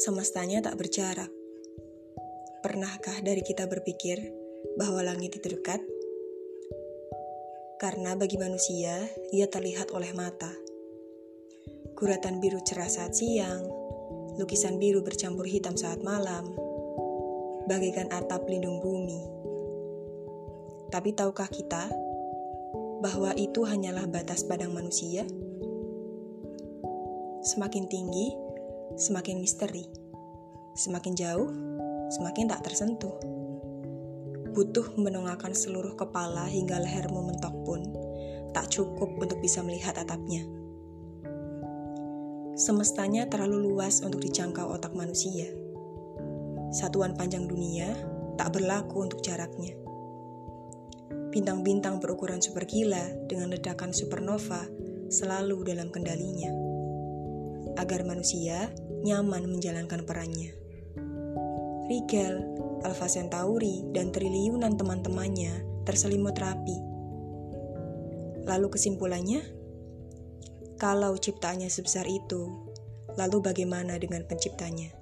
Semestanya tak berjarak. Pernahkah dari kita berpikir bahwa langit itu dekat? Karena bagi manusia, ia terlihat oleh mata. Guratan biru cerah saat siang, lukisan biru bercampur hitam saat malam, bagaikan atap lindung bumi. Tapi tahukah kita bahwa itu hanyalah batas padang manusia? Semakin tinggi, semakin misteri. Semakin jauh, semakin tak tersentuh. Butuh menongakkan seluruh kepala hingga lehermu mentok pun, tak cukup untuk bisa melihat atapnya. Semestanya terlalu luas untuk dijangkau otak manusia. Satuan panjang dunia tak berlaku untuk jaraknya. Bintang-bintang berukuran super gila dengan ledakan supernova selalu dalam kendalinya agar manusia nyaman menjalankan perannya. Rigel, Alpha Centauri, dan triliunan teman-temannya terselimut rapi. Lalu kesimpulannya, kalau ciptaannya sebesar itu, lalu bagaimana dengan penciptanya?